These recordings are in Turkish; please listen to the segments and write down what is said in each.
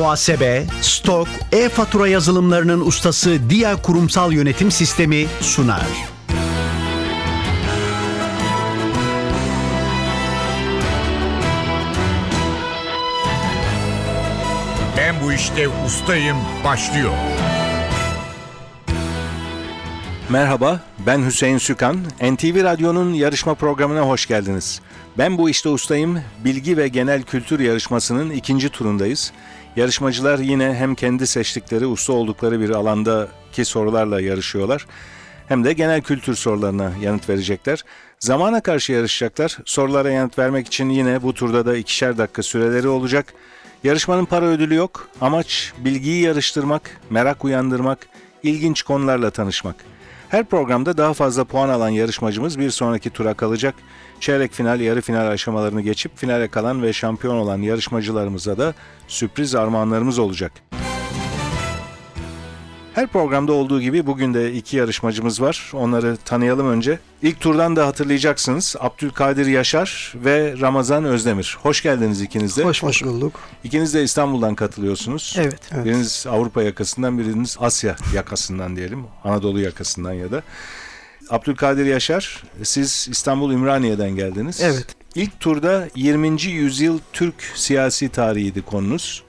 muhasebe, stok, e-fatura yazılımlarının ustası Dia Kurumsal Yönetim Sistemi sunar. Ben bu işte ustayım başlıyor. Merhaba, ben Hüseyin Sükan. NTV Radyo'nun yarışma programına hoş geldiniz. Ben bu işte ustayım. Bilgi ve genel kültür yarışmasının ikinci turundayız. Yarışmacılar yine hem kendi seçtikleri, usta oldukları bir alandaki sorularla yarışıyorlar. Hem de genel kültür sorularına yanıt verecekler. Zamana karşı yarışacaklar. Sorulara yanıt vermek için yine bu turda da ikişer dakika süreleri olacak. Yarışmanın para ödülü yok. Amaç bilgiyi yarıştırmak, merak uyandırmak, ilginç konularla tanışmak. Her programda daha fazla puan alan yarışmacımız bir sonraki tura kalacak. Çeyrek final, yarı final aşamalarını geçip finale kalan ve şampiyon olan yarışmacılarımıza da sürpriz armağanlarımız olacak. Her programda olduğu gibi bugün de iki yarışmacımız var. Onları tanıyalım önce. İlk turdan da hatırlayacaksınız. Abdülkadir Yaşar ve Ramazan Özdemir. Hoş geldiniz ikiniz de. Hoş, Hoş bulduk. İkiniz de İstanbul'dan katılıyorsunuz. Evet. evet. Biriniz Avrupa yakasından, biriniz Asya yakasından diyelim. Anadolu yakasından ya da. Abdülkadir Yaşar, siz İstanbul Ümraniye'den geldiniz. Evet. İlk turda 20. yüzyıl Türk siyasi tarihiydi konunuz.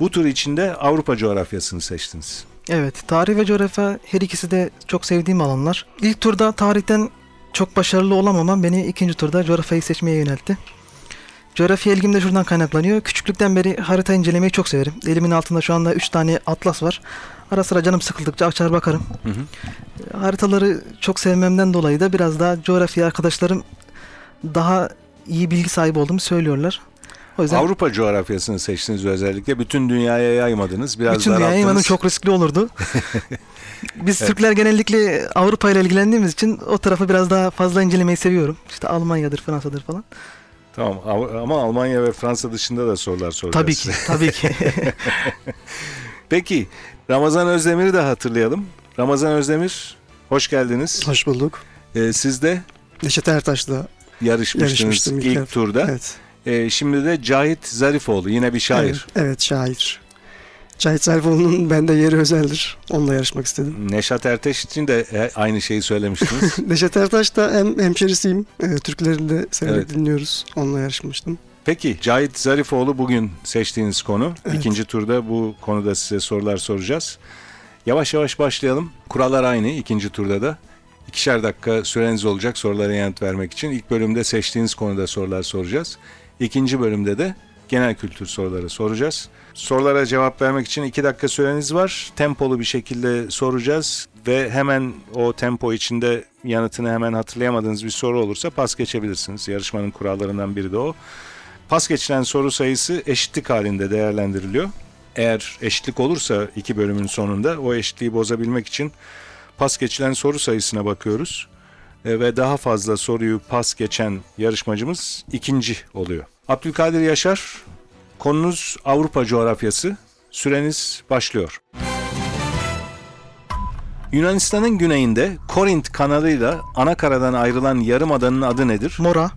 Bu tur içinde Avrupa coğrafyasını seçtiniz. Evet, tarih ve coğrafya her ikisi de çok sevdiğim alanlar. İlk turda tarihten çok başarılı olamamam beni ikinci turda coğrafyayı seçmeye yöneltti. Coğrafya ilgim de şuradan kaynaklanıyor. Küçüklükten beri harita incelemeyi çok severim. Elimin altında şu anda 3 tane atlas var. Ara sıra canım sıkıldıkça açar bakarım. Hı hı. Haritaları çok sevmemden dolayı da biraz daha coğrafya arkadaşlarım daha iyi bilgi sahibi olduğumu söylüyorlar. O yüzden Avrupa coğrafyasını seçtiniz özellikle. Bütün dünyaya yaymadınız. Biraz bütün dünyaya yaymanın çok riskli olurdu. Biz evet. Türkler genellikle Avrupa ile ilgilendiğimiz için o tarafı biraz daha fazla incelemeyi seviyorum. İşte Almanya'dır, Fransa'dır falan. Tamam ama Almanya ve Fransa dışında da sorular soracağız. Tabii ki, tabii ki. Peki, Ramazan Özdemir'i de hatırlayalım. Ramazan Özdemir, hoş geldiniz. Hoş bulduk. Ee, siz de Neşet Ertaş'la yarışmıştınız ilk, ilk turda. Evet. Ee, şimdi de Cahit Zarifoğlu, yine bir şair. Evet, evet şair. Cahit Zarifoğlu'nun bende yeri özeldir. Onunla yarışmak istedim. Neşet Ertaş için de e, aynı şeyi söylemiştiniz. Neşet Ertaş da hem hemşerisiyim. E, Türklerini de severek evet. dinliyoruz. Onunla yarışmıştım. Peki Cahit Zarifoğlu bugün seçtiğiniz konu. Evet. İkinci turda bu konuda size sorular soracağız. Yavaş yavaş başlayalım. Kurallar aynı ikinci turda da. İkişer dakika süreniz olacak sorulara yanıt vermek için. İlk bölümde seçtiğiniz konuda sorular soracağız. İkinci bölümde de genel kültür soruları soracağız. Sorulara cevap vermek için iki dakika süreniz var. Tempolu bir şekilde soracağız ve hemen o tempo içinde yanıtını hemen hatırlayamadığınız bir soru olursa pas geçebilirsiniz. Yarışmanın kurallarından biri de o. Pas geçilen soru sayısı eşitlik halinde değerlendiriliyor. Eğer eşitlik olursa iki bölümün sonunda o eşitliği bozabilmek için pas geçilen soru sayısına bakıyoruz. E, ve daha fazla soruyu pas geçen yarışmacımız ikinci oluyor. Abdülkadir Yaşar, konunuz Avrupa coğrafyası. Süreniz başlıyor. Yunanistan'ın güneyinde Korint kanalıyla ana karadan ayrılan yarımadanın adı nedir? Mora.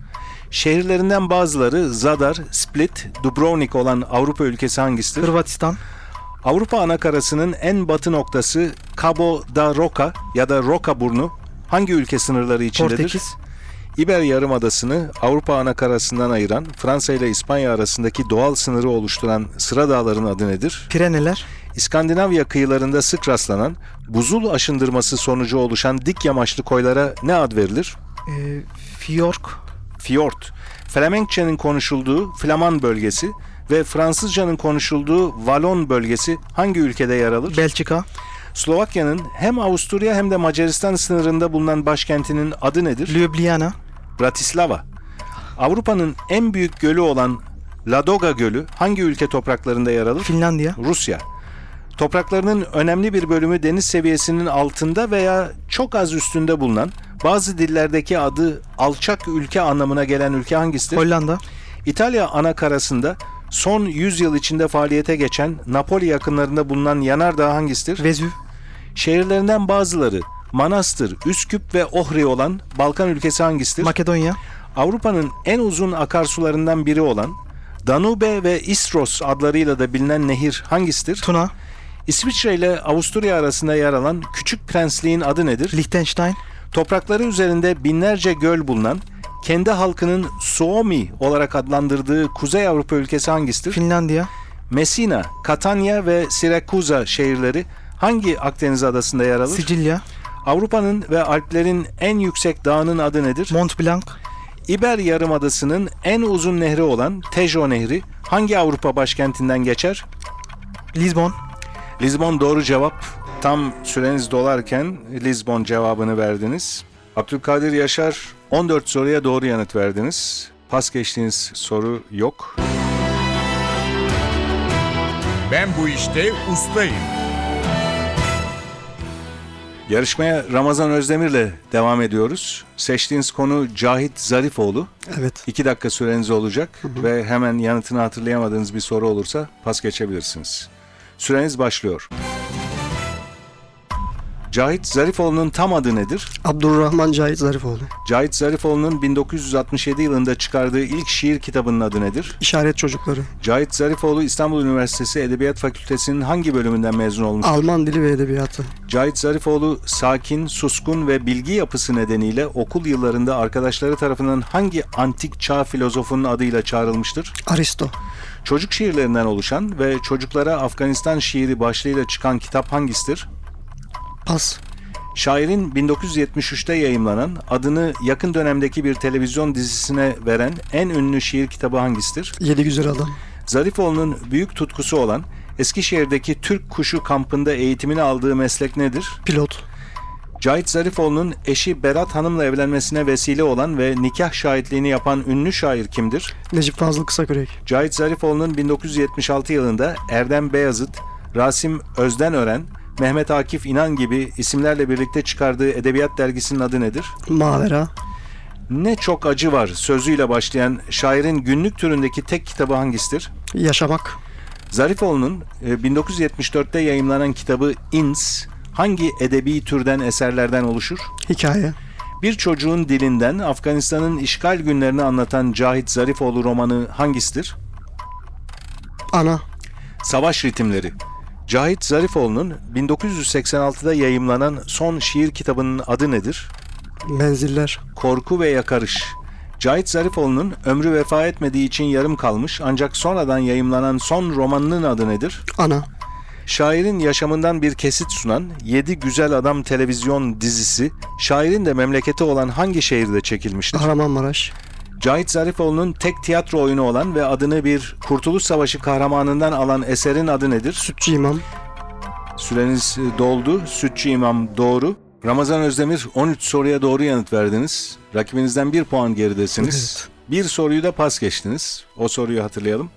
Şehirlerinden bazıları Zadar, Split, Dubrovnik olan Avrupa ülkesi hangisidir? Hırvatistan. Avrupa anakarasının en batı noktası Cabo da Roca ya da Roca Burnu hangi ülke sınırları içindedir? Portekiz. İber Yarımadası'nı Avrupa anakarasından ayıran Fransa ile İspanya arasındaki doğal sınırı oluşturan sıra dağların adı nedir? Pireneler. İskandinavya kıyılarında sık rastlanan buzul aşındırması sonucu oluşan dik yamaçlı koylara ne ad verilir? E, fiyork. Fiyort. Flemenkçenin konuşulduğu Flaman bölgesi ve Fransızcanın konuşulduğu Valon bölgesi hangi ülkede yer alır? Belçika. Slovakya'nın hem Avusturya hem de Macaristan sınırında bulunan başkentinin adı nedir? Ljubljana. Bratislava. Avrupa'nın en büyük gölü olan Ladoga Gölü hangi ülke topraklarında yer alır? Finlandiya. Rusya. Topraklarının önemli bir bölümü deniz seviyesinin altında veya çok az üstünde bulunan bazı dillerdeki adı alçak ülke anlamına gelen ülke hangisidir? Hollanda. İtalya ana karasında son 100 yıl içinde faaliyete geçen Napoli yakınlarında bulunan yanardağ hangisidir? Vezüv. Şehirlerinden bazıları Manastır, Üsküp ve Ohri olan Balkan ülkesi hangisidir? Makedonya. Avrupa'nın en uzun akarsularından biri olan Danube ve Istros adlarıyla da bilinen nehir hangisidir? Tuna, İsviçre ile Avusturya arasında yer alan Küçük Prensliğin adı nedir? Liechtenstein, Toprakları üzerinde binlerce göl bulunan, kendi halkının Suomi olarak adlandırdığı Kuzey Avrupa ülkesi hangisidir? Finlandiya, Messina, Catania ve Sirakuza şehirleri hangi Akdeniz adasında yer alır? Sicilya, Avrupa'nın ve Alplerin en yüksek dağının adı nedir? Mont Blanc, İber Yarımadası'nın en uzun nehri olan Tejo Nehri hangi Avrupa başkentinden geçer? Lisbon, Lizbon doğru cevap. Tam süreniz dolarken Lizbon cevabını verdiniz. Abdülkadir Yaşar 14 soruya doğru yanıt verdiniz. Pas geçtiğiniz soru yok. Ben bu işte ustayım. Yarışmaya Ramazan Özdemir'le devam ediyoruz. Seçtiğiniz konu Cahit Zarifoğlu. Evet. 2 dakika süreniz olacak ve hemen yanıtını hatırlayamadığınız bir soru olursa pas geçebilirsiniz. Süreniz başlıyor. Cahit Zarifoğlu'nun tam adı nedir? Abdurrahman Cahit Zarifoğlu. Cahit Zarifoğlu'nun 1967 yılında çıkardığı ilk şiir kitabının adı nedir? İşaret Çocukları. Cahit Zarifoğlu İstanbul Üniversitesi Edebiyat Fakültesi'nin hangi bölümünden mezun olmuştur? Alman Dili ve Edebiyatı. Cahit Zarifoğlu sakin, suskun ve bilgi yapısı nedeniyle okul yıllarında arkadaşları tarafından hangi antik çağ filozofunun adıyla çağrılmıştır? Aristo. Çocuk şiirlerinden oluşan ve çocuklara Afganistan şiiri başlığıyla çıkan kitap hangisidir? Pas. Şairin 1973'te yayımlanan adını yakın dönemdeki bir televizyon dizisine veren en ünlü şiir kitabı hangisidir? Yedi Güzel Adam. Zarifoğlu'nun büyük tutkusu olan Eskişehir'deki Türk Kuşu kampında eğitimini aldığı meslek nedir? Pilot. Cahit Zarifoğlu'nun eşi Berat Hanım'la evlenmesine vesile olan ve nikah şahitliğini yapan ünlü şair kimdir? Necip Fazıl Kısakürek. Cahit Zarifoğlu'nun 1976 yılında Erdem Beyazıt, Rasim Özdenören, Mehmet Akif İnan gibi isimlerle birlikte çıkardığı edebiyat dergisinin adı nedir? Mavera. Ne çok acı var sözüyle başlayan şairin günlük türündeki tek kitabı hangisidir? Yaşamak. Zarifoğlu'nun e, 1974'te yayımlanan kitabı İns hangi edebi türden eserlerden oluşur? Hikaye. Bir çocuğun dilinden Afganistan'ın işgal günlerini anlatan Cahit Zarifoğlu romanı hangisidir? Ana. Savaş ritimleri. Cahit Zarifoğlu'nun 1986'da yayımlanan son şiir kitabının adı nedir? Menziller. Korku ve Yakarış. Cahit Zarifoğlu'nun ömrü vefa etmediği için yarım kalmış ancak sonradan yayımlanan son romanının adı nedir? Ana. Şairin yaşamından bir kesit sunan Yedi Güzel Adam televizyon dizisi, şairin de memleketi olan hangi şehirde çekilmiştir? Kahramanmaraş. Cahit Zarifoğlu'nun tek tiyatro oyunu olan ve adını bir Kurtuluş Savaşı kahramanından alan eserin adı nedir? Sütçü İmam. Süreniz e, doldu. Sütçü İmam doğru. Ramazan Özdemir 13 soruya doğru yanıt verdiniz. Rakibinizden bir puan geridesiniz. Bir soruyu da pas geçtiniz. O soruyu hatırlayalım.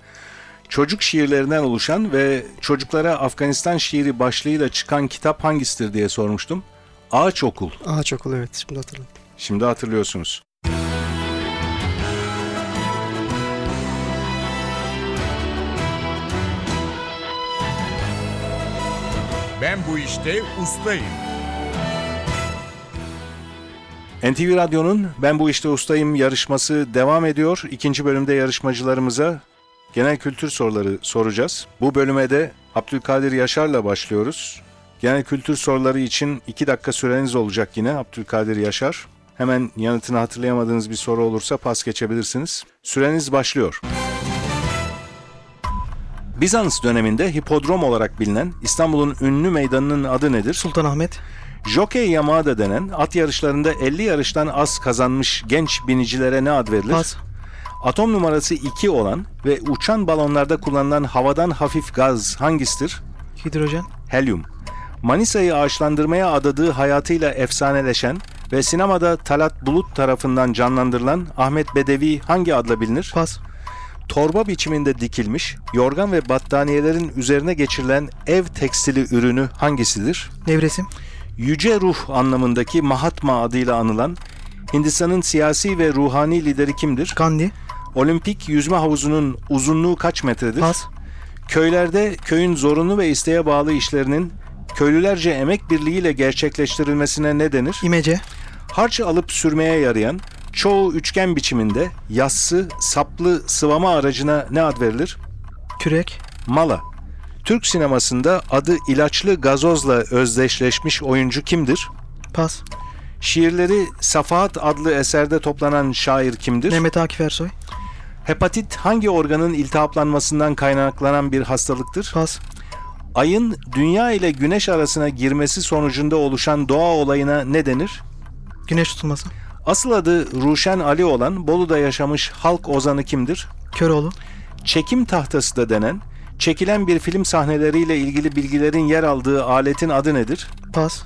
Çocuk şiirlerinden oluşan ve çocuklara Afganistan şiiri başlığıyla çıkan kitap hangisidir diye sormuştum. Ağaç Okul. Ağaç Okulu evet şimdi hatırladım. Şimdi hatırlıyorsunuz. Ben bu işte ustayım. NTV Radyo'nun Ben Bu İşte Ustayım yarışması devam ediyor. İkinci bölümde yarışmacılarımıza genel kültür soruları soracağız. Bu bölüme de Abdülkadir Yaşar'la başlıyoruz. Genel kültür soruları için 2 dakika süreniz olacak yine Abdülkadir Yaşar. Hemen yanıtını hatırlayamadığınız bir soru olursa pas geçebilirsiniz. Süreniz başlıyor. Bizans döneminde hipodrom olarak bilinen İstanbul'un ünlü meydanının adı nedir? Sultanahmet, Jockey yamağı da denen at yarışlarında 50 yarıştan az kazanmış genç binicilere ne ad verilir? Pas, Atom numarası 2 olan ve uçan balonlarda kullanılan havadan hafif gaz hangisidir? Hidrojen, Helyum. Manisa'yı ağaçlandırmaya adadığı hayatıyla efsaneleşen ve sinemada Talat Bulut tarafından canlandırılan Ahmet Bedevi hangi adla bilinir? Pas, Torba biçiminde dikilmiş, yorgan ve battaniyelerin üzerine geçirilen ev tekstili ürünü hangisidir? Nevresim, Yüce Ruh anlamındaki Mahatma adıyla anılan Hindistan'ın siyasi ve ruhani lideri kimdir? Gandhi, Olimpik yüzme havuzunun uzunluğu kaç metredir? Pas, Köylerde köyün zorunlu ve isteğe bağlı işlerinin köylülerce emek birliğiyle gerçekleştirilmesine ne denir? İmece, Harç alıp sürmeye yarayan, Çoğu üçgen biçiminde yassı, saplı sıvama aracına ne ad verilir? Kürek. Mala. Türk sinemasında adı ilaçlı gazozla özdeşleşmiş oyuncu kimdir? Pas. Şiirleri Safahat adlı eserde toplanan şair kimdir? Mehmet Akif Ersoy. Hepatit hangi organın iltihaplanmasından kaynaklanan bir hastalıktır? Pas. Ayın dünya ile güneş arasına girmesi sonucunda oluşan doğa olayına ne denir? Güneş tutulması. Asıl adı Ruşen Ali olan Bolu'da yaşamış halk ozanı kimdir? Köroğlu. Çekim tahtası da denen, çekilen bir film sahneleriyle ilgili bilgilerin yer aldığı aletin adı nedir? Pas.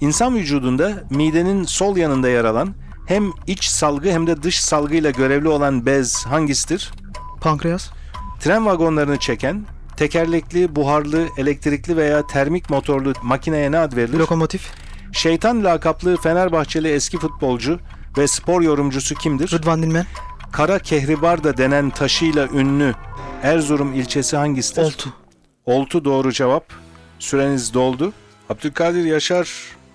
İnsan vücudunda midenin sol yanında yer alan hem iç salgı hem de dış salgıyla görevli olan bez hangisidir? Pankreas. Tren vagonlarını çeken, tekerlekli, buharlı, elektrikli veya termik motorlu makineye ne ad verilir? Lokomotif. Şeytan lakaplı Fenerbahçeli eski futbolcu ve spor yorumcusu kimdir? Rıdvan Dilmen. Kara Kehribar da denen taşıyla ünlü Erzurum ilçesi hangisidir? Oltu. Oltu doğru cevap. Süreniz doldu. Abdülkadir Yaşar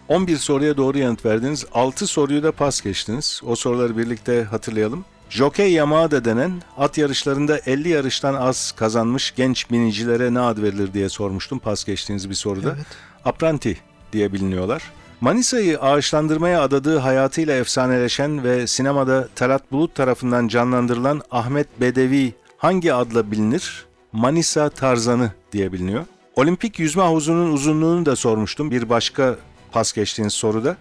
11 soruya doğru yanıt verdiniz. 6 soruyu da pas geçtiniz. O soruları birlikte hatırlayalım. Jokey yamağı da denen at yarışlarında 50 yarıştan az kazanmış genç binicilere ne ad verilir diye sormuştum pas geçtiğiniz bir soruda. Evet. Apranti diye biliniyorlar. Manisa'yı ağaçlandırmaya adadığı hayatıyla efsaneleşen ve sinemada Talat Bulut tarafından canlandırılan Ahmet Bedevi hangi adla bilinir? Manisa Tarzanı diye biliniyor. Olimpik yüzme havuzunun uzunluğunu da sormuştum bir başka pas geçtiğiniz soruda.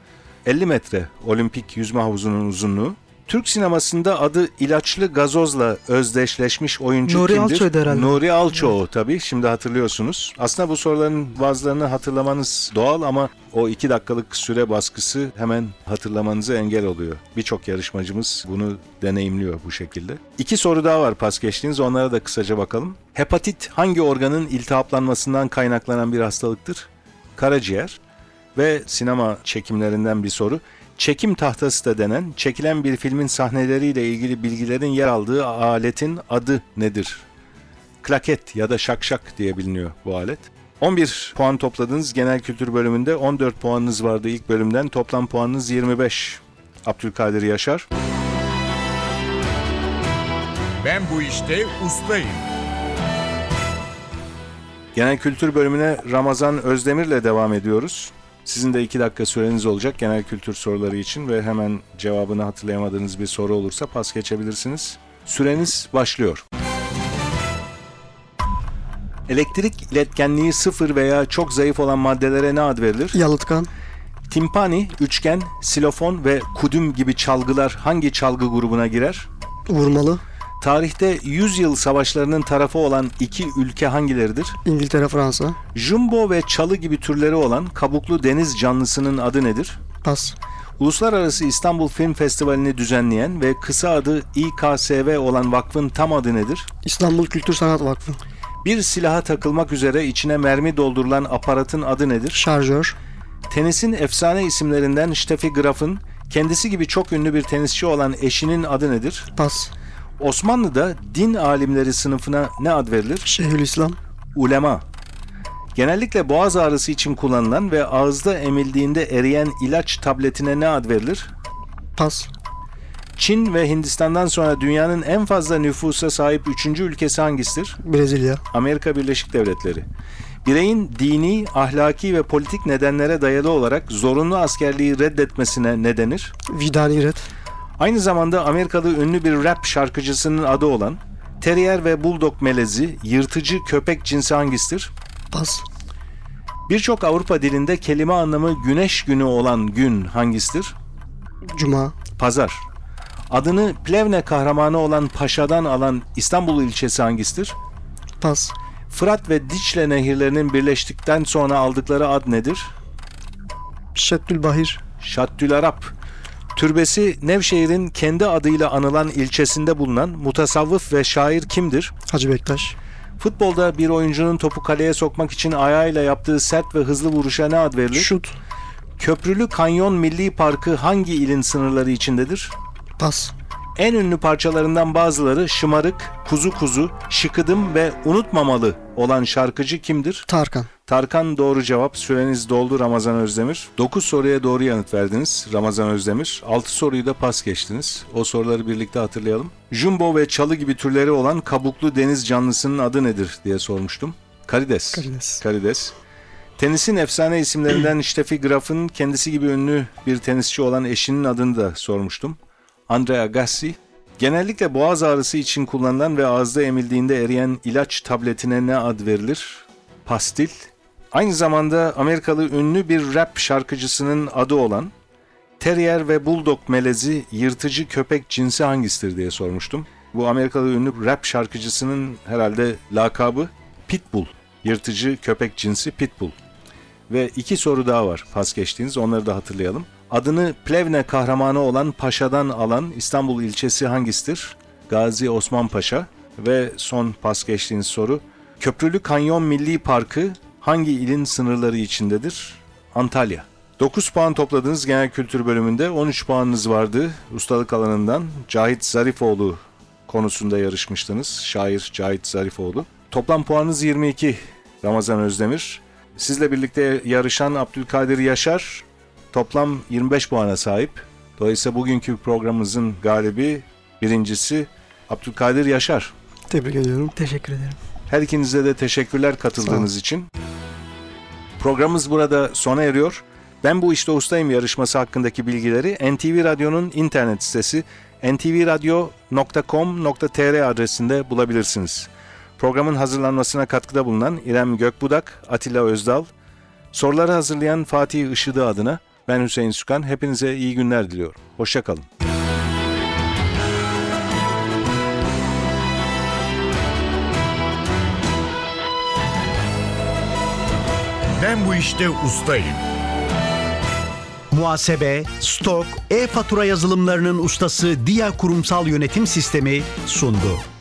50 metre olimpik yüzme havuzunun uzunluğu. Türk sinemasında adı ilaçlı gazozla özdeşleşmiş oyuncu Nuri kimdir? Alço'ydu herhalde. Nuri Alço tabii şimdi hatırlıyorsunuz. Aslında bu soruların bazılarını hatırlamanız doğal ama o iki dakikalık süre baskısı hemen hatırlamanıza engel oluyor. Birçok yarışmacımız bunu deneyimliyor bu şekilde. İki soru daha var pas geçtiğiniz onlara da kısaca bakalım. Hepatit hangi organın iltihaplanmasından kaynaklanan bir hastalıktır? Karaciğer ve sinema çekimlerinden bir soru. Çekim tahtası da denen, çekilen bir filmin sahneleriyle ilgili bilgilerin yer aldığı aletin adı nedir? Klaket ya da şakşak diye biliniyor bu alet. 11 puan topladınız genel kültür bölümünde. 14 puanınız vardı ilk bölümden. Toplam puanınız 25. Abdülkadir Yaşar. Ben bu işte ustayım. Genel kültür bölümüne Ramazan Özdemir'le devam ediyoruz. Sizin de iki dakika süreniz olacak genel kültür soruları için ve hemen cevabını hatırlayamadığınız bir soru olursa pas geçebilirsiniz. Süreniz başlıyor. Elektrik iletkenliği sıfır veya çok zayıf olan maddelere ne ad verilir? Yalıtkan. Timpani, üçgen, silofon ve kudüm gibi çalgılar hangi çalgı grubuna girer? Vurmalı. Tarihte 100 yıl savaşlarının tarafı olan iki ülke hangileridir? İngiltere, Fransa. Jumbo ve çalı gibi türleri olan kabuklu deniz canlısının adı nedir? Pas. Uluslararası İstanbul Film Festivali'ni düzenleyen ve kısa adı İKSV olan vakfın tam adı nedir? İstanbul Kültür Sanat Vakfı. Bir silaha takılmak üzere içine mermi doldurulan aparatın adı nedir? Şarjör. Tenisin efsane isimlerinden Steffi Graf'ın kendisi gibi çok ünlü bir tenisçi olan eşinin adı nedir? Pas. Osmanlı'da din alimleri sınıfına ne ad verilir? Şeyhülislam. Ulema. Genellikle boğaz ağrısı için kullanılan ve ağızda emildiğinde eriyen ilaç tabletine ne ad verilir? Pas. Çin ve Hindistan'dan sonra dünyanın en fazla nüfusa sahip üçüncü ülkesi hangisidir? Brezilya. Amerika Birleşik Devletleri. Bireyin dini, ahlaki ve politik nedenlere dayalı olarak zorunlu askerliği reddetmesine ne denir? Vidani ret. Aynı zamanda Amerikalı ünlü bir rap şarkıcısının adı olan Terrier ve Bulldog melezi yırtıcı köpek cinsi hangisidir? Pas. Birçok Avrupa dilinde kelime anlamı güneş günü olan gün hangisidir? Cuma. Pazar. Adını Plevne kahramanı olan Paşa'dan alan İstanbul ilçesi hangisidir? Pas. Fırat ve Dicle nehirlerinin birleştikten sonra aldıkları ad nedir? Şeddül Bahir. Şaddül Arap. Türbesi Nevşehir'in kendi adıyla anılan ilçesinde bulunan mutasavvıf ve şair kimdir? Hacı Bektaş. Futbolda bir oyuncunun topu kaleye sokmak için ayağıyla yaptığı sert ve hızlı vuruşa ne ad verilir? Şut. Köprülü Kanyon Milli Parkı hangi ilin sınırları içindedir? Pas. En ünlü parçalarından bazıları Şımarık, Kuzu Kuzu, Şıkıdım ve Unutmamalı olan şarkıcı kimdir? Tarkan. Tarkan doğru cevap. Süreniz doldu Ramazan Özdemir. 9 soruya doğru yanıt verdiniz Ramazan Özdemir. 6 soruyu da pas geçtiniz. O soruları birlikte hatırlayalım. Jumbo ve çalı gibi türleri olan kabuklu deniz canlısının adı nedir diye sormuştum. Karides. Karides. Karides. Tenisin efsane isimlerinden Steffi Graf'ın kendisi gibi ünlü bir tenisçi olan eşinin adını da sormuştum. Andre Agassi. Genellikle boğaz ağrısı için kullanılan ve ağızda emildiğinde eriyen ilaç tabletine ne ad verilir? Pastil. Aynı zamanda Amerikalı ünlü bir rap şarkıcısının adı olan Terrier ve Bulldog melezi yırtıcı köpek cinsi hangisidir diye sormuştum. Bu Amerikalı ünlü rap şarkıcısının herhalde lakabı Pitbull. Yırtıcı köpek cinsi Pitbull. Ve iki soru daha var pas geçtiğiniz onları da hatırlayalım. Adını Plevne kahramanı olan Paşa'dan alan İstanbul ilçesi hangisidir? Gazi Osman Paşa. Ve son pas geçtiğiniz soru. Köprülü Kanyon Milli Parkı hangi ilin sınırları içindedir? Antalya. 9 puan topladığınız genel kültür bölümünde 13 puanınız vardı ustalık alanından. Cahit Zarifoğlu konusunda yarışmıştınız. Şair Cahit Zarifoğlu. Toplam puanınız 22 Ramazan Özdemir. Sizle birlikte yarışan Abdülkadir Yaşar toplam 25 puana sahip. Dolayısıyla bugünkü programımızın galibi birincisi Abdülkadir Yaşar. Tebrik ediyorum. Teşekkür ederim. Her ikinize de teşekkürler katıldığınız için. Programımız burada sona eriyor. Ben bu işte ustayım yarışması hakkındaki bilgileri NTV Radyo'nun internet sitesi ntvradio.com.tr adresinde bulabilirsiniz. Programın hazırlanmasına katkıda bulunan İrem Gökbudak, Atilla Özdal, soruları hazırlayan Fatih Işıdı adına ben Hüseyin Sükan. Hepinize iyi günler diliyorum. Hoşçakalın. Ben bu işte ustayım. Muhasebe, stok, e-fatura yazılımlarının ustası Dia Kurumsal Yönetim Sistemi sundu.